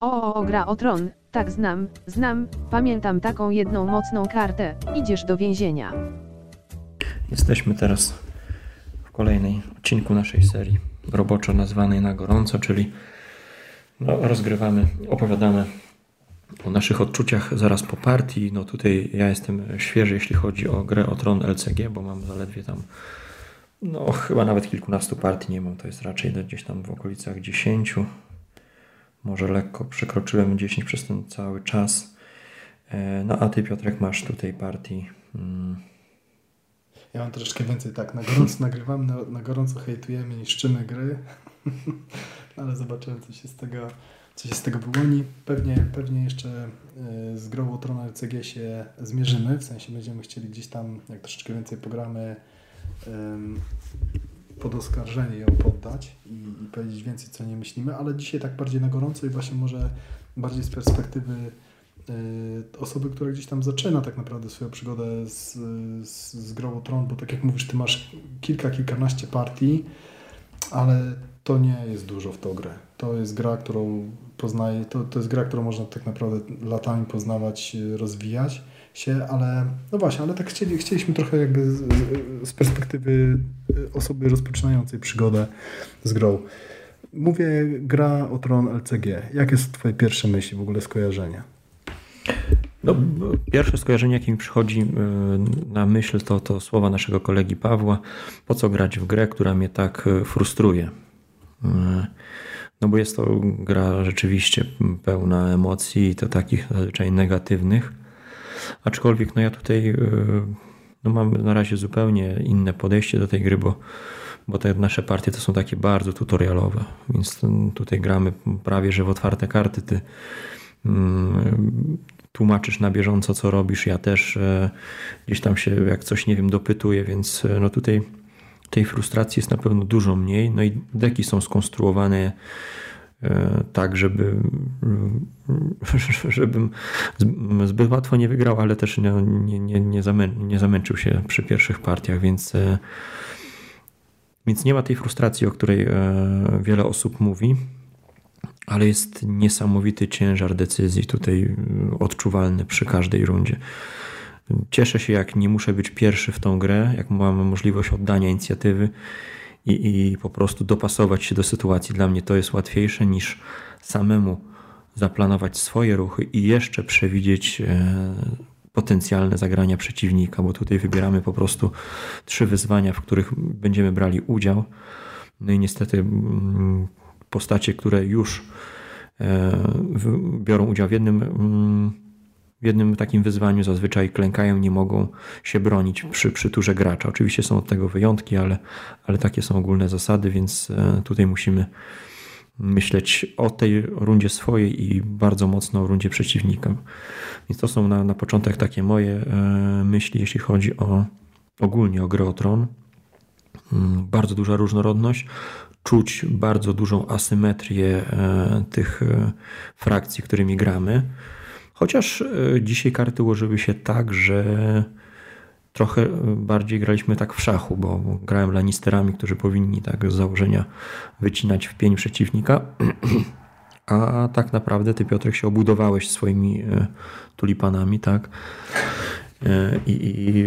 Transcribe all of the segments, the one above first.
O, gra o tron, tak znam, znam, pamiętam taką jedną mocną kartę, idziesz do więzienia. Jesteśmy teraz w kolejnej odcinku naszej serii roboczo nazwanej na gorąco, czyli no, rozgrywamy, opowiadamy o naszych odczuciach zaraz po partii. No tutaj ja jestem świeży, jeśli chodzi o grę o tron LCG, bo mam zaledwie tam no chyba nawet kilkunastu partii nie mam, to jest raczej gdzieś tam w okolicach 10. Może lekko przekroczyłem 10 przez ten cały czas. E, no a ty Piotrek masz tutaj partii. Hmm. Ja mam troszeczkę więcej, tak, na gorąco nagrywamy, na, na gorąco hejtujemy, niszczymy gry, ale zobaczymy co się z tego, co się z tego wyłoni. Pewnie, pewnie jeszcze e, z grą Trona LCG się zmierzymy, w sensie będziemy chcieli gdzieś tam, jak troszeczkę więcej pogramy, pod oskarżenie ją poddać i, i, powiedzieć więcej, co nie myślimy, ale dzisiaj tak bardziej na gorąco i właśnie może bardziej z perspektywy y, osoby, która gdzieś tam zaczyna tak naprawdę swoją przygodę z, z, z grą Tron, bo tak jak mówisz, ty masz kilka, kilkanaście partii, ale to nie jest dużo w tą grę. To jest gra, którą poznaje, to, to jest gra, którą można tak naprawdę latami poznawać, rozwijać się, ale no właśnie, ale tak chcieli, chcieliśmy trochę jakby z, z perspektywy osoby rozpoczynającej przygodę z grą. Mówię gra o Tron LCG. Jakie są Twoje pierwsze myśli, w ogóle skojarzenia? No, pierwsze skojarzenie, jakie mi przychodzi y, na myśl, to, to słowa naszego kolegi Pawła. Po co grać w grę, która mnie tak y, frustruje? Y, no bo jest to gra rzeczywiście pełna emocji i to takich zazwyczaj negatywnych. Aczkolwiek no ja tutaj e, no mam na razie zupełnie inne podejście do tej gry, bo, bo te nasze partie to są takie bardzo tutorialowe, więc tutaj gramy prawie że w otwarte karty. Ty mm, tłumaczysz na bieżąco, co robisz. Ja też e, gdzieś tam się, jak coś nie wiem, dopytuję, więc e, no tutaj tej frustracji jest na pewno dużo mniej. No i deki są skonstruowane tak, żeby, żebym zbyt łatwo nie wygrał, ale też nie, nie, nie, zamę, nie zamęczył się przy pierwszych partiach, więc, e, więc nie ma tej frustracji, o której e, wiele osób mówi, ale jest niesamowity ciężar decyzji tutaj odczuwalny przy każdej rundzie. Cieszę się, jak nie muszę być pierwszy w tą grę, jak mam możliwość oddania inicjatywy i, i po prostu dopasować się do sytuacji. Dla mnie to jest łatwiejsze niż samemu zaplanować swoje ruchy i jeszcze przewidzieć e, potencjalne zagrania przeciwnika, bo tutaj wybieramy po prostu trzy wyzwania, w których będziemy brali udział. No i niestety mm, postacie, które już e, biorą udział w jednym mm, w jednym takim wyzwaniu zazwyczaj klękają, nie mogą się bronić przy, przy turze gracza. Oczywiście są od tego wyjątki, ale, ale takie są ogólne zasady, więc e, tutaj musimy myśleć o tej rundzie swojej i bardzo mocno o rundzie przeciwnika. Więc to są na, na początek takie moje e, myśli, jeśli chodzi o ogólnie o grę o tron. Mm, bardzo duża różnorodność, czuć bardzo dużą asymetrię e, tych frakcji, którymi gramy. Chociaż e, dzisiaj karty ułożyły się tak, że trochę bardziej graliśmy tak w szachu, bo grałem Lannisterami, którzy powinni tak z założenia wycinać w pień przeciwnika. A tak naprawdę ty, Piotrek, się obudowałeś swoimi e, tulipanami, tak? E, I, i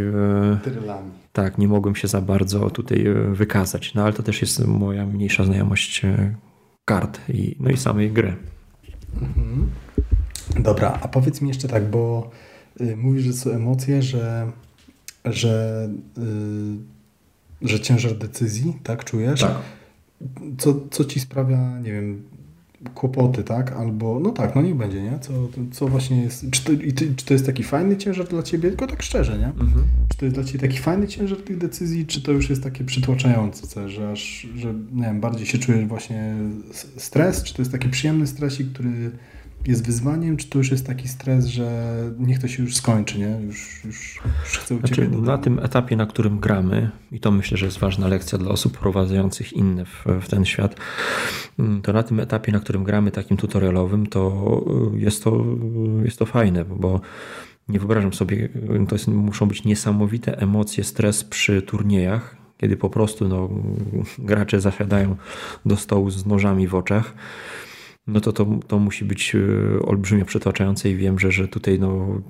tak, nie mogłem się za bardzo tutaj wykazać. No ale to też jest moja mniejsza znajomość kart i, no i samej gry. Dobra, a powiedz mi jeszcze tak, bo y, mówisz, że są emocje, że, że, y, że ciężar decyzji, tak czujesz? Tak. Co, co ci sprawia, nie wiem, kłopoty, tak? Albo, no tak, no niech będzie, nie? Co, co właśnie jest, czy to, czy to jest taki fajny ciężar dla Ciebie, tylko tak szczerze, nie? Mhm. Czy to jest dla Ciebie taki fajny ciężar tych decyzji, czy to już jest takie przytłaczające, że aż, że, nie wiem, bardziej się czujesz właśnie stres, czy to jest taki przyjemny stresik, który jest wyzwaniem, czy to już jest taki stres, że niech to się już skończy, nie? Już, już, już chcę znaczy, Na tym etapie, na którym gramy, i to myślę, że jest ważna lekcja dla osób prowadzących inne w, w ten świat, mm, to na tym etapie, na którym gramy takim tutorialowym, to y, jest to, jest to fajne, bo nie wyobrażam sobie, to jest, muszą być niesamowite emocje, stres przy turniejach, kiedy po prostu no, gracze zasiadają do stołu z nożami w oczach no to, to to musi być olbrzymio przytłaczające i wiem, że, że tutaj no,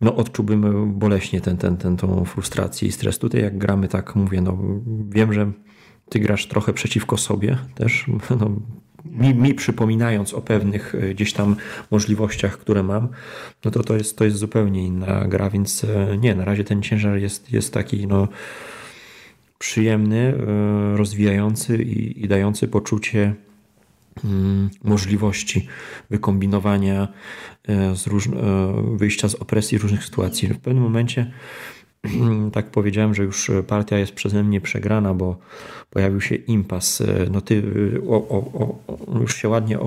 no odczułbym boleśnie ten, ten, ten, tą frustrację i stres. Tutaj jak gramy tak, mówię, no wiem, że ty grasz trochę przeciwko sobie też, no, mi, mi przypominając o pewnych e, gdzieś tam możliwościach, które mam, no to to jest, to jest zupełnie inna gra, więc e, nie, na razie ten ciężar jest, jest taki no, przyjemny, e, rozwijający i, i dający poczucie możliwości wykombinowania z róż, wyjścia z opresji różnych sytuacji. W pewnym momencie tak powiedziałem, że już partia jest przeze mnie przegrana, bo pojawił się impas. No ty o, o, o, już się ładnie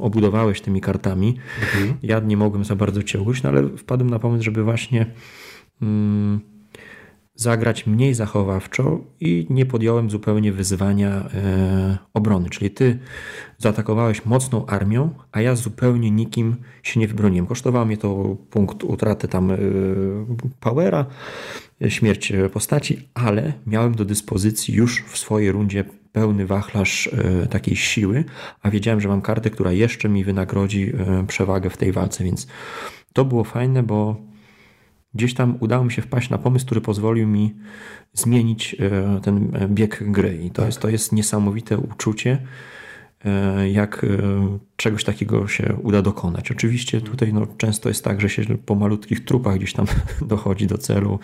obudowałeś tymi kartami. Mhm. Ja nie mogłem za bardzo cię ugryźć, no ale wpadłem na pomysł, żeby właśnie mm, zagrać mniej zachowawczo i nie podjąłem zupełnie wyzwania e, obrony. Czyli ty zaatakowałeś mocną armią, a ja zupełnie nikim się nie wybroniłem. Kosztowało mnie to punkt utraty tam e, powera, śmierć postaci, ale miałem do dyspozycji już w swojej rundzie pełny wachlarz e, takiej siły, a wiedziałem, że mam kartę, która jeszcze mi wynagrodzi e, przewagę w tej walce, więc to było fajne, bo gdzieś tam udało mi się wpaść na pomysł, który pozwolił mi zmienić e, ten bieg gry. I to, tak. jest, to jest niesamowite uczucie, e, jak e, czegoś takiego się uda dokonać. Oczywiście tutaj no, często jest tak, że się po malutkich trupach gdzieś tam dochodzi do celu,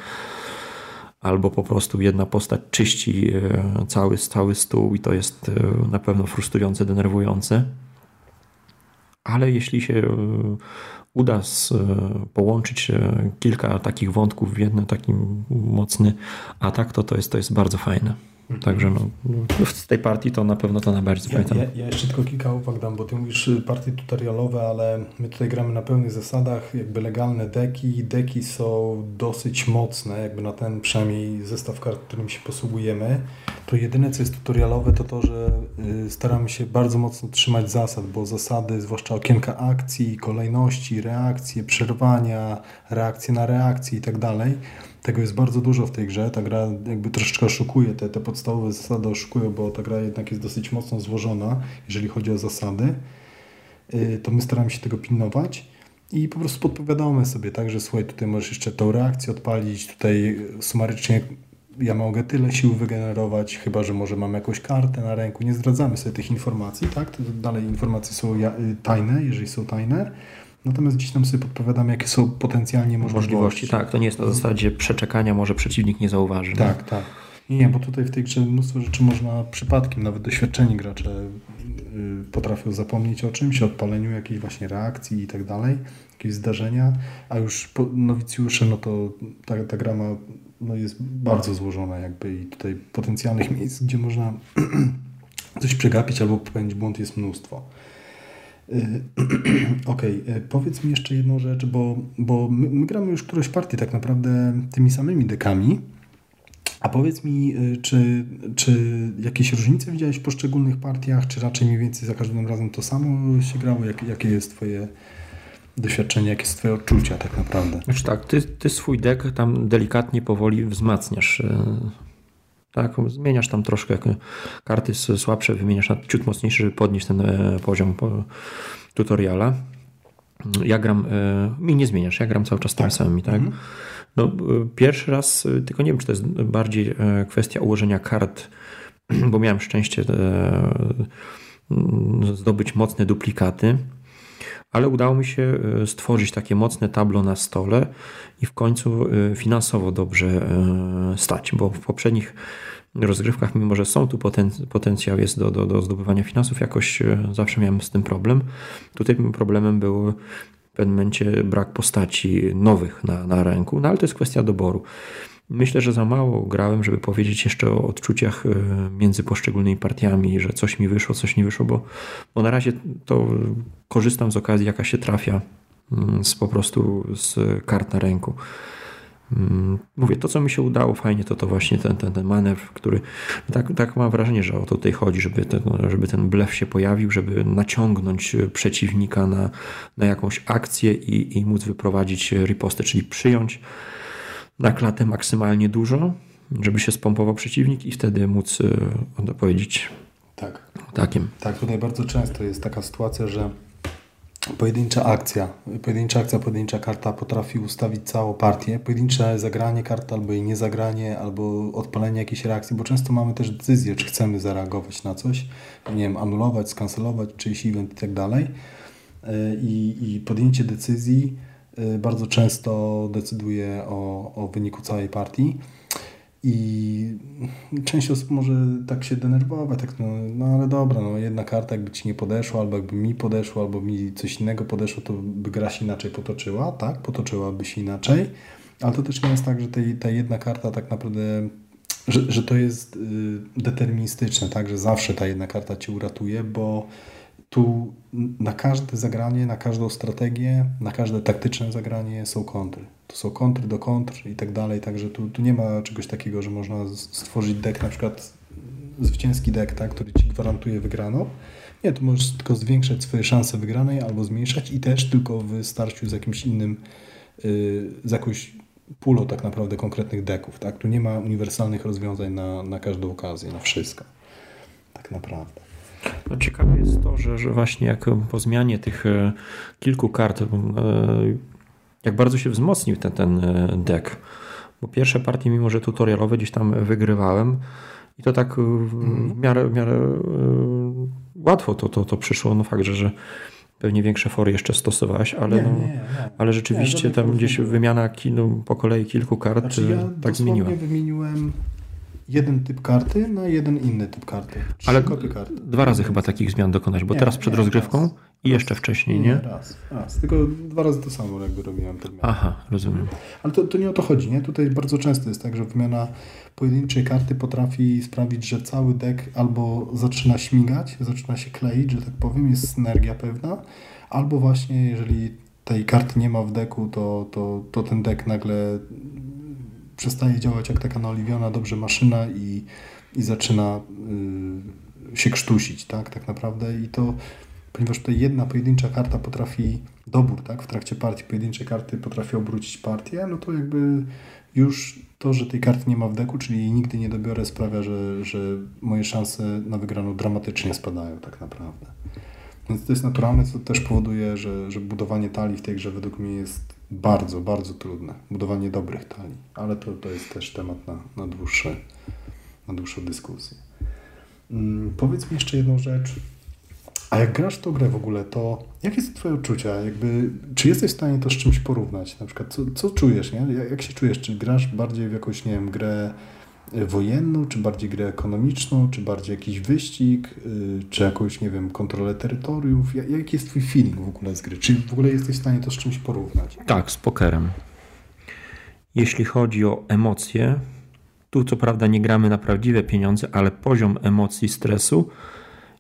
albo po prostu jedna postać czyści cały, cały stół i to jest na pewno frustrujące, denerwujące. Ale jeśli się uda z, e, połączyć e, kilka takich wątków w jeden taki mocny atak, to to jest, to jest bardzo fajne. Mhm. Także no, z tej partii to na pewno to najbardziej ja, ja, ja, jeszcze tylko kilka uwag dam, bo ty mówisz y, partie tutorialowe, ale my tutaj gramy na pełnych zasadach, jakby legalne deki. Deki są dosyć mocne, jakby na ten przynajmniej zestaw kart, którym się posługujemy. To jedyne, co jest tutorialowe, to to, że y, staramy się bardzo mocno trzymać zasad, bo zasady, zwłaszcza okienka akcji, kolejności, reakcje, przerwania, reakcje na reakcje i tak dalej, tego jest bardzo dużo w tej grze. Ta gra jakby troszeczkę oszukuje, te, te podstawowe zasady oszukują, bo ta gra jednak jest dosyć mocno złożona, jeżeli chodzi o zasady. Y, to my staramy się tego pilnować i po prostu podpowiadamy sobie, tak, że słuchaj, tutaj możesz jeszcze tą reakcję odpalić, tutaj sumarycznie ja mogę tyle sił wygenerować, chyba że może mam jakąś kartę na ręku. Nie zdradzamy sobie tych informacji, tak? To dalej informacje są y, tajne, jeżeli są tajne. Natomiast gdzieś tam sobie podpowiadamy, jakie są potencjalnie możliwości. możliwości. Tak, to nie jest na zasadzie przeczekania, może przeciwnik nie zauważy. Tak, nie? tak. Nie, bo tutaj w tej grze mnóstwo rzeczy można przypadkiem, nawet doświadczeni gracze y, potrafią zapomnieć o czymś, o odpaleniu jakiejś właśnie reakcji i tak dalej, jakieś zdarzenia, a już nowicjusze, no to ta, ta gra ma, no jest bardzo złożona jakby i tutaj potencjalnych miejsc, gdzie można coś przegapić albo popełnić błąd jest mnóstwo. Y, okej, okay. powiedz mi jeszcze jedną rzecz, bo, bo my, my, gramy już któreś partii tak naprawdę tymi samymi dekami. A powiedz mi, y, czy, czy jakieś różnice widziałeś w poszczególnych partiach, czy raczej mniej więcej za każdym razem to samo się grało? Jak, jakie jest Twoje doświadczenie, jakie jest Twoje odczucia tak naprawdę? Znaczy tak, ty, ty swój dek tam delikatnie, powoli wzmacniasz tak, zmieniasz tam troszkę karty słabsze, wymieniasz na ciut mocniejsze, żeby podnieść ten e, poziom tutoriala. Ja gram, e, mi nie zmieniasz, ja gram cały czas tak. tymi samymi, tak? Mhm. No, e, pierwszy raz, tylko nie wiem, czy to jest bardziej kwestia ułożenia kart, bo miałem szczęście zdobyć mocne duplikaty ale udało mi się e, stworzyć takie mocne tablo na stole i w końcu e, finansowo dobrze e, stać, bo w poprzednich rozgrywkach, mimo że są tu potencjał jest do, do, do zdobywania finansów, jakoś zawsze miałem z tym problem. Tutaj problemem był w pewnym momencie brak postaci nowych na, na ręku, no ale to jest kwestia doboru. Myślę, że za mało grałem, żeby powiedzieć jeszcze o odczuciach e, między poszczególnymi partiami, że coś mi wyszło, coś nie wyszło, bo, bo na razie to korzystam z okazji, jaka się trafia mm, z po prostu z kart na ręku. Mm, mówię, to co mi się udało fajnie, to to właśnie ten, ten, ten manewr, który tak, tak mam wrażenie, że o to tutaj chodzi, żeby ten, żeby ten blef się pojawił, żeby naciągnąć przeciwnika na, na jakąś akcję i, i móc wyprowadzić ripostę, czyli przyjąć na klatę maksymalnie dużo, żeby się spompował przeciwnik i wtedy móc odpowiedzieć. Tak. Tak, ptakiem. Tak, tutaj bardzo często jest taka sytuacja, że pojedyncza akcja, pojedyncza akcja, pojedyncza karta potrafi ustawić całą partię, pojedyncze zagranie karty albo jej niezagranie, albo odpalenie jakiejś reakcji, bo często mamy też decyzję, czy chcemy zareagować na coś, nie wiem, anulować, skancelować czyjś event i tak dalej. E, I, i podjęcie decyzji bardzo często decyduje o, o wyniku całej partii. I część osób może tak się denerwować, tak no, no ale dobra, no jedna karta jakby Ci nie podeszła, albo jakby mi podeszło, albo mi coś innego podeszło, to by gra się inaczej potoczyła, tak? Potoczyłaby się inaczej, ale to też nie jest tak, że tej, ta jedna karta tak naprawdę, że, że to jest y, deterministyczne, tak? Że zawsze ta jedna karta Cię uratuje, bo tu na każde zagranie, na każdą strategię, na każde taktyczne zagranie są kontry. To są kontry do kontr i tak dalej, także tu, tu nie ma czegoś takiego, że można stworzyć deck, na przykład zwycięski deck, tak, który Ci gwarantuje wygraną. Nie, tu możesz tylko zwiększać swoje szanse wygranej albo zmniejszać i też tylko w starciu z jakimś innym, yy, z jakąś pulą tak naprawdę konkretnych deków. Tak? Tu nie ma uniwersalnych rozwiązań na, na każdą okazję, na wszystko. Tak naprawdę. No ciekawe jest to, że, że właśnie jak po zmianie tych e, kilku kart, e, jak bardzo się wzmocnił ten, ten e, deck. Bo pierwsze partie, mimo że tutorialowe gdzieś tam wygrywałem i to tak w mhm. miarę, w miarę łatwo to, to, to przyszło. No fakt, że, że pewnie większe fory jeszcze stosowałeś, ale, nie, no, nie, nie. ale rzeczywiście tam gdzieś wymiana kil, po kolei kilku kart znaczy ja tak zmieniła. wymieniłem jeden typ karty na jeden inny typ karty. Trzy Ale karty. dwa razy chyba takich zmian dokonać, bo nie, teraz przed nie, rozgrywką raz, i jeszcze wcześniej, nie? Raz, raz. Tylko dwa razy to samo jakby robiłem. Te Aha, rozumiem. Ale to, to nie o to chodzi, nie? Tutaj bardzo często jest tak, że wymiana pojedynczej karty potrafi sprawić, że cały deck albo zaczyna śmigać, zaczyna się kleić, że tak powiem, jest synergia pewna, albo właśnie jeżeli tej karty nie ma w deku, to, to, to ten deck nagle przestaje działać jak taka naoliwiona dobrze maszyna i, i zaczyna y, się krztusić, tak, tak naprawdę. I to, ponieważ tutaj jedna pojedyncza karta potrafi, dobór, tak, w trakcie partii pojedyncze karty potrafi obrócić partię, no to jakby już to, że tej karty nie ma w deku, czyli jej nigdy nie dobiorę, sprawia, że, że moje szanse na wygraną dramatycznie spadają tak naprawdę. Więc to jest naturalne, co też powoduje, że, że budowanie talii w tej grze według mnie jest bardzo, bardzo trudne. Budowanie dobrych talii, ale to, to jest też temat na, na, dłuższe, na dłuższą dyskusję. Hmm, powiedz mi jeszcze jedną rzecz. A jak grasz w tą grę w ogóle, to jakie są Twoje uczucia? Jakby, czy jesteś w stanie to z czymś porównać? Na przykład, co, co czujesz, nie? Jak, jak się czujesz? Czy grasz bardziej w jakąś, nie wiem, grę wojenną, czy bardziej grę ekonomiczną, czy bardziej jakiś wyścig, y, czy jakąś, nie wiem, kontrolę terytoriów? Jaki jest Twój feeling w ogóle z gry? Czy w ogóle jesteś w stanie to z czymś porównać? Tak, z pokerem. Jeśli chodzi o emocje, tu co prawda nie gramy na prawdziwe pieniądze, ale poziom emocji, stresu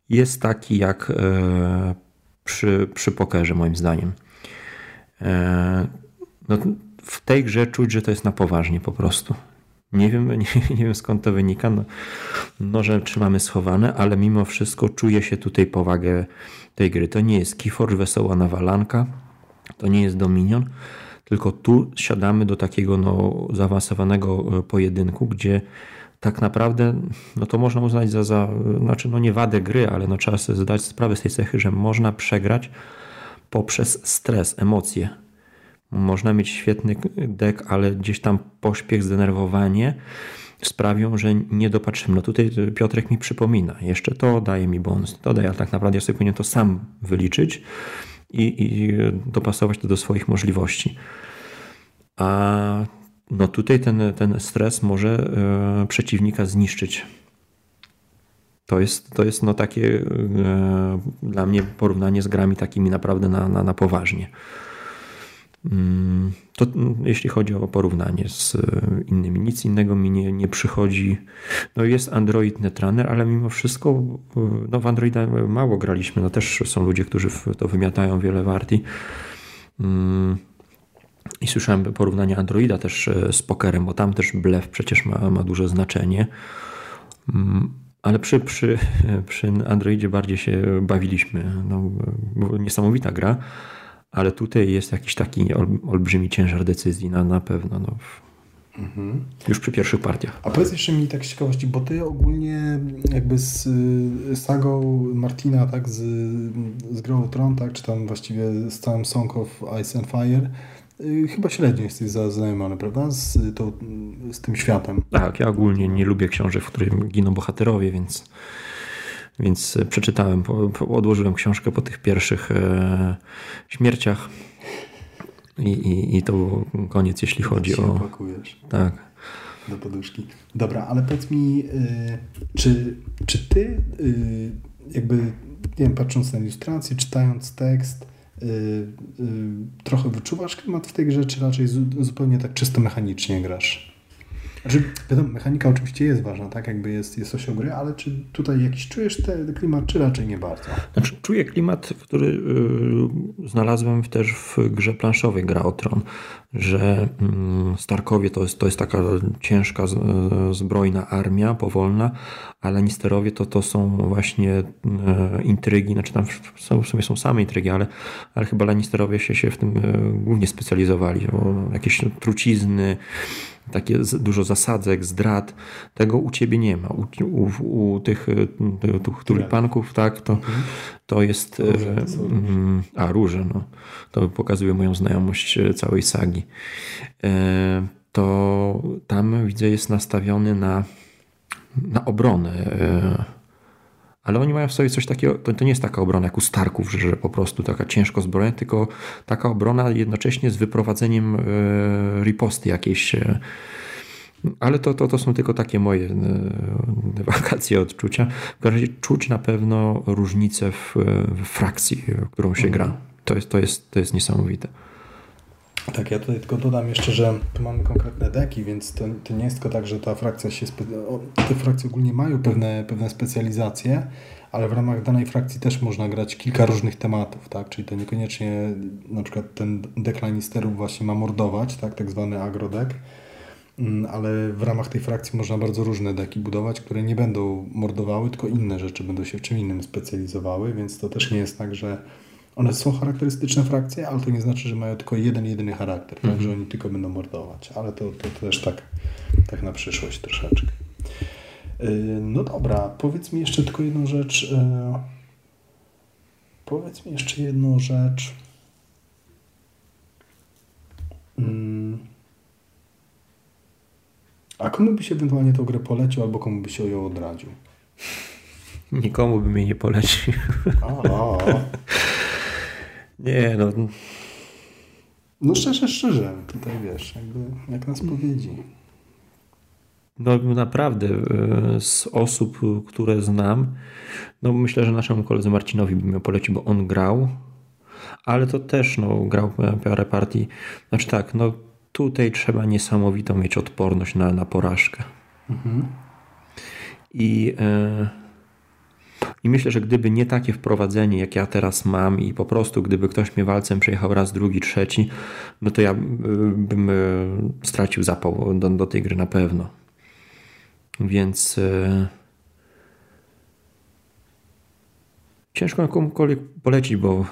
jest taki jak e, przy, przy pokerze, moim zdaniem. E, no, w tej grze czuć, że to jest na poważnie po prostu. Nie wiem, nie, nie wiem skąd to wynika. No, noże trzymamy schowane, ale mimo wszystko czuję się tutaj powagę tej gry. To nie jest Keyforge, wesoła nawalanka, to nie jest Dominion, tylko tu siadamy do takiego no, zaawansowanego e, pojedynku, gdzie tak naprawdę, no to można uznać za, za znaczy no nie wadę gry, ale no trzeba sobie zdać sprawę z tej cechy, że można przegrać poprzez stres, emocje. Można mieć świetny dek, ale gdzieś tam pośpiech, zdenerwowanie sprawią, że nie dopatrzymy. No tutaj Piotrek mi przypomina, jeszcze to daje mi bonus, to daje, ale tak naprawdę ja sobie powinien to sam wyliczyć i, i dopasować to do swoich możliwości. A no tutaj ten, ten stres może e, przeciwnika zniszczyć. To jest, to jest no takie e, dla mnie porównanie z grami takimi naprawdę na, na, na poważnie. Mm, to mm, jeśli chodzi o porównanie z e, innymi, nic innego mi nie, nie przychodzi. No jest Android Netrunner, ale mimo wszystko e, no w Androida mało graliśmy. No też są ludzie, którzy to wymiatają wiele warti. Mm, I słyszałem porównanie Androida też e, z pokerem, bo tam też blef przecież ma, ma duże znaczenie. Ale przy, przy, przy Androidzie bardziej się bawiliśmy. No, niesamowita gra ale tutaj jest jakiś taki olbrzymi ciężar decyzji na, na pewno. No. Mhm. Już przy pierwszych partiach. A powiedz jeszcze mi tak z ciekawości, bo ty ogólnie jakby z sagą Martina, tak, z, z Grow Tron, tak, czy tam właściwie z całym Song of Ice and Fire, y, chyba średnio jesteś zaznajomiony, prawda, z, to, z tym światem. Tak, ja ogólnie nie lubię książek, w których giną bohaterowie, więc więc przeczytałem, odłożyłem książkę po tych pierwszych e, śmierciach i, i, i to był koniec, jeśli chodzi o... Opakujesz. Tak. Do poduszki. Dobra, ale powiedz mi, y, czy, czy ty jakby, nie wiem, patrząc na ilustrację, czytając tekst, trochę wyczuwasz klimat w tej grze, czy raczej zupełnie tak czysto mechanicznie grasz? Znaczy, wiadomo, mechanika oczywiście jest ważna, tak jakby jest, jest osioł gry, ale czy tutaj jakiś czujesz ten klimat, czy raczej nie bardzo? Znaczy, czuję klimat, który yy, znalazłem też w grze planszowej Gra o Tron, że yy, Starkowie to jest, to jest taka ciężka, yy, zbrojna armia, powolna, a Lannisterowie to, to są właśnie y, intrygi, znaczy tam w sumie są same intrygi, ale, ale chyba Lannisterowie się, się w tym y, głównie specjalizowali, jakieś trucizny, takie dużo zasadzek, zdrad. Tego u ciebie nie ma. U, u, u tych, e, tych tulipanków, tak, to, to jest. E, róże to mm, a, róże, no. To pokazuje moją znajomość e, całej sagi. To tam widzę, jest nastawiony na, na obronę ale oni mają w sobie coś takiego, to, to nie jest taka obrona jak u Starków, że, że po prostu taka ciężko zbrojna, tylko taka obrona jednocześnie z wyprowadzeniem e, riposty jakiejś. Ale to, to, to są tylko takie moje wakacje odczucia. W każdym razie czuć na pewno różnicę w, w frakcji, w którą się gra. To jest, to jest, to jest niesamowite. Tak, ja tutaj tylko dodam jeszcze, że tu mamy konkretne deki, więc to, to nie jest tylko tak, że ta frakcja się... Te frakcje ogólnie mają pewne, pewne specjalizacje, ale w ramach danej frakcji też można grać kilka różnych tematów, tak? Czyli to niekoniecznie na przykład ten dek Lannisterów właśnie ma mordować, tak? Tak zwany agrodek, mm, ale w ramach tej frakcji można bardzo różne deki budować, które nie będą mordowały, tylko inne rzeczy będą się w czym innym specjalizowały, więc to też nie jest tak, że one są charakterystyczne frakcje, ale to nie znaczy, że mają tylko jeden, jedyny charakter, mm -hmm. tak, że oni tylko będą mordować. Ale to, to, to też tak, tak na przyszłość troszeczkę. Yy, no dobra, powiedz mi jeszcze tylko jedną rzecz. Yy, powiedz mi jeszcze jedną rzecz. Yy. A komu by się ewentualnie tą grę polecił, albo komu by się ją odradził? Nikomu by mnie nie polecił. Nie, no. No szczerze, szczerze, tutaj wiesz, jakby jak na spowiedzi. No naprawdę e, z osób, które znam, no myślę, że naszemu koledze Marcinowi bym miał polecił, bo on grał, ale to też no, grał parę partii. Znaczy tak, no tutaj trzeba niesamowitą mieć odporność na, na porażkę. Mhm. I e, i myślę, że gdyby nie takie wprowadzenie, jak ja teraz mam, i po prostu gdyby ktoś mnie walcem przejechał raz, drugi, trzeci, no to ja y, bym y, stracił zapał do, do tej gry na pewno. Więc. Y, ciężko komukolwiek polecić, bo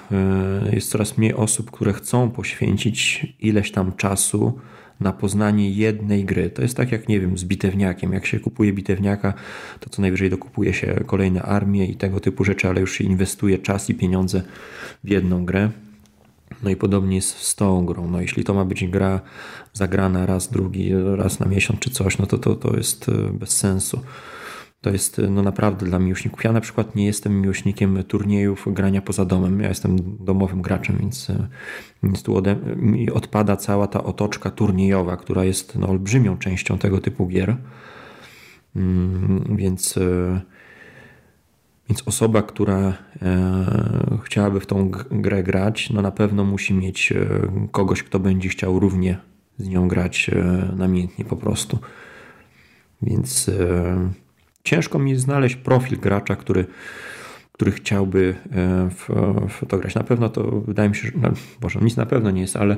jest coraz mniej osób, które chcą poświęcić ileś tam czasu na poznanie jednej gry. To jest tak jak, nie wiem, z bitewniakiem. Jak się kupuje bitewniaka, to co najwyżej dokupuje się kolejne armie i tego typu rzeczy, ale już się inwestuje czas i pieniądze w jedną grę. No i podobnie jest z tą grą. No jeśli to ma być gra zagrana raz, drugi, raz na miesiąc czy coś, no to to, to jest e, bez sensu. To jest no naprawdę dla miłośników. Ja na przykład nie jestem miłośnikiem turniejów grania poza domem. Ja jestem domowym graczem, więc, więc tu ode, odpada cała ta otoczka turniejowa, która jest no, olbrzymią częścią tego typu gier. Mm, więc, więc osoba, która e, chciałaby w tą grę grać, no na pewno musi mieć kogoś, kto będzie chciał równie z nią grać namiętnie po prostu. Więc ciężko mi znaleźć profil gracza, który, który chciałby e, w, w to grać. Na pewno to wydaje mi się, że, no, Boże, nic na pewno nie jest, ale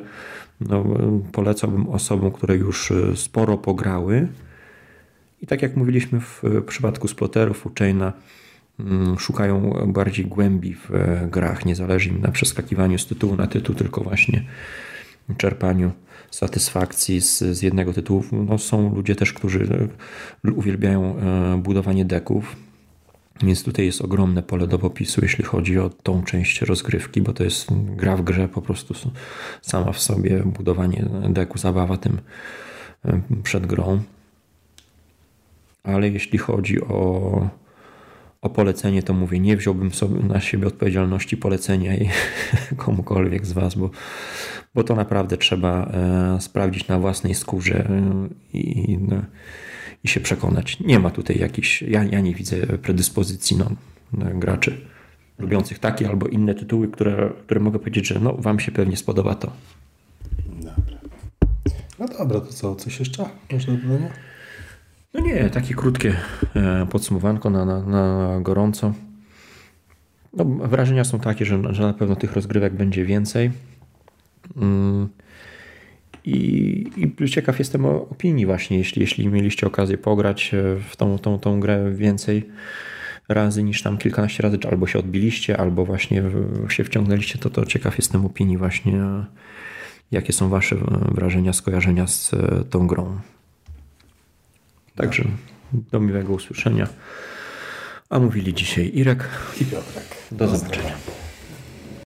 no, polecałbym osobom, które już e, sporo pograły. I tak jak mówiliśmy w przypadku sploterów, Chaina, mm, szukają bardziej głębi w e, grach. Nie zależy im na przeskakiwaniu z tytułu na tytuł, tylko właśnie czerpaniu satysfakcji z, z jednego tytułu. No, są ludzie też, którzy uwielbiają budowanie deków. Więc tutaj jest ogromne pole do popisu, jeśli chodzi o tą część rozgrywki, bo to jest gra w grze po prostu sama w sobie, budowanie deku, zabawa tym przed grą. Ale jeśli chodzi o, o polecenie, to mówię, nie wziąłbym sobie na siebie odpowiedzialności polecenia i komukolwiek z Was, bo, bo to naprawdę trzeba e, sprawdzić na własnej skórze e, i, no, i się przekonać. Nie ma tutaj jakichś, ja, ja nie widzę predyspozycji no, graczy lubiących takie albo inne tytuły, które, które mogę powiedzieć, że no, Wam się pewnie spodoba to. Dobra. No dobra, to co? Coś jeszcze można do dodania? No nie, takie krótkie e, podsumowanko na, na, na gorąco. No, wrażenia są takie, że, że na pewno tych rozgrywek będzie więcej. Mm. I, I, ciekaw jestem opinii właśnie, jeśli, jeśli mieliście okazję pograć e, w tą, tą, tą grę więcej razy niż tam kilkanaście razy, albo się odbiliście, albo właśnie się wciągnęliście, to, to ciekaw jestem opinii właśnie, jakie są wasze wrażenia, skojarzenia z e, tą grą. Także do miłego usłyszenia. A mówili dzisiaj Irek i Piotrek. Do zobaczenia.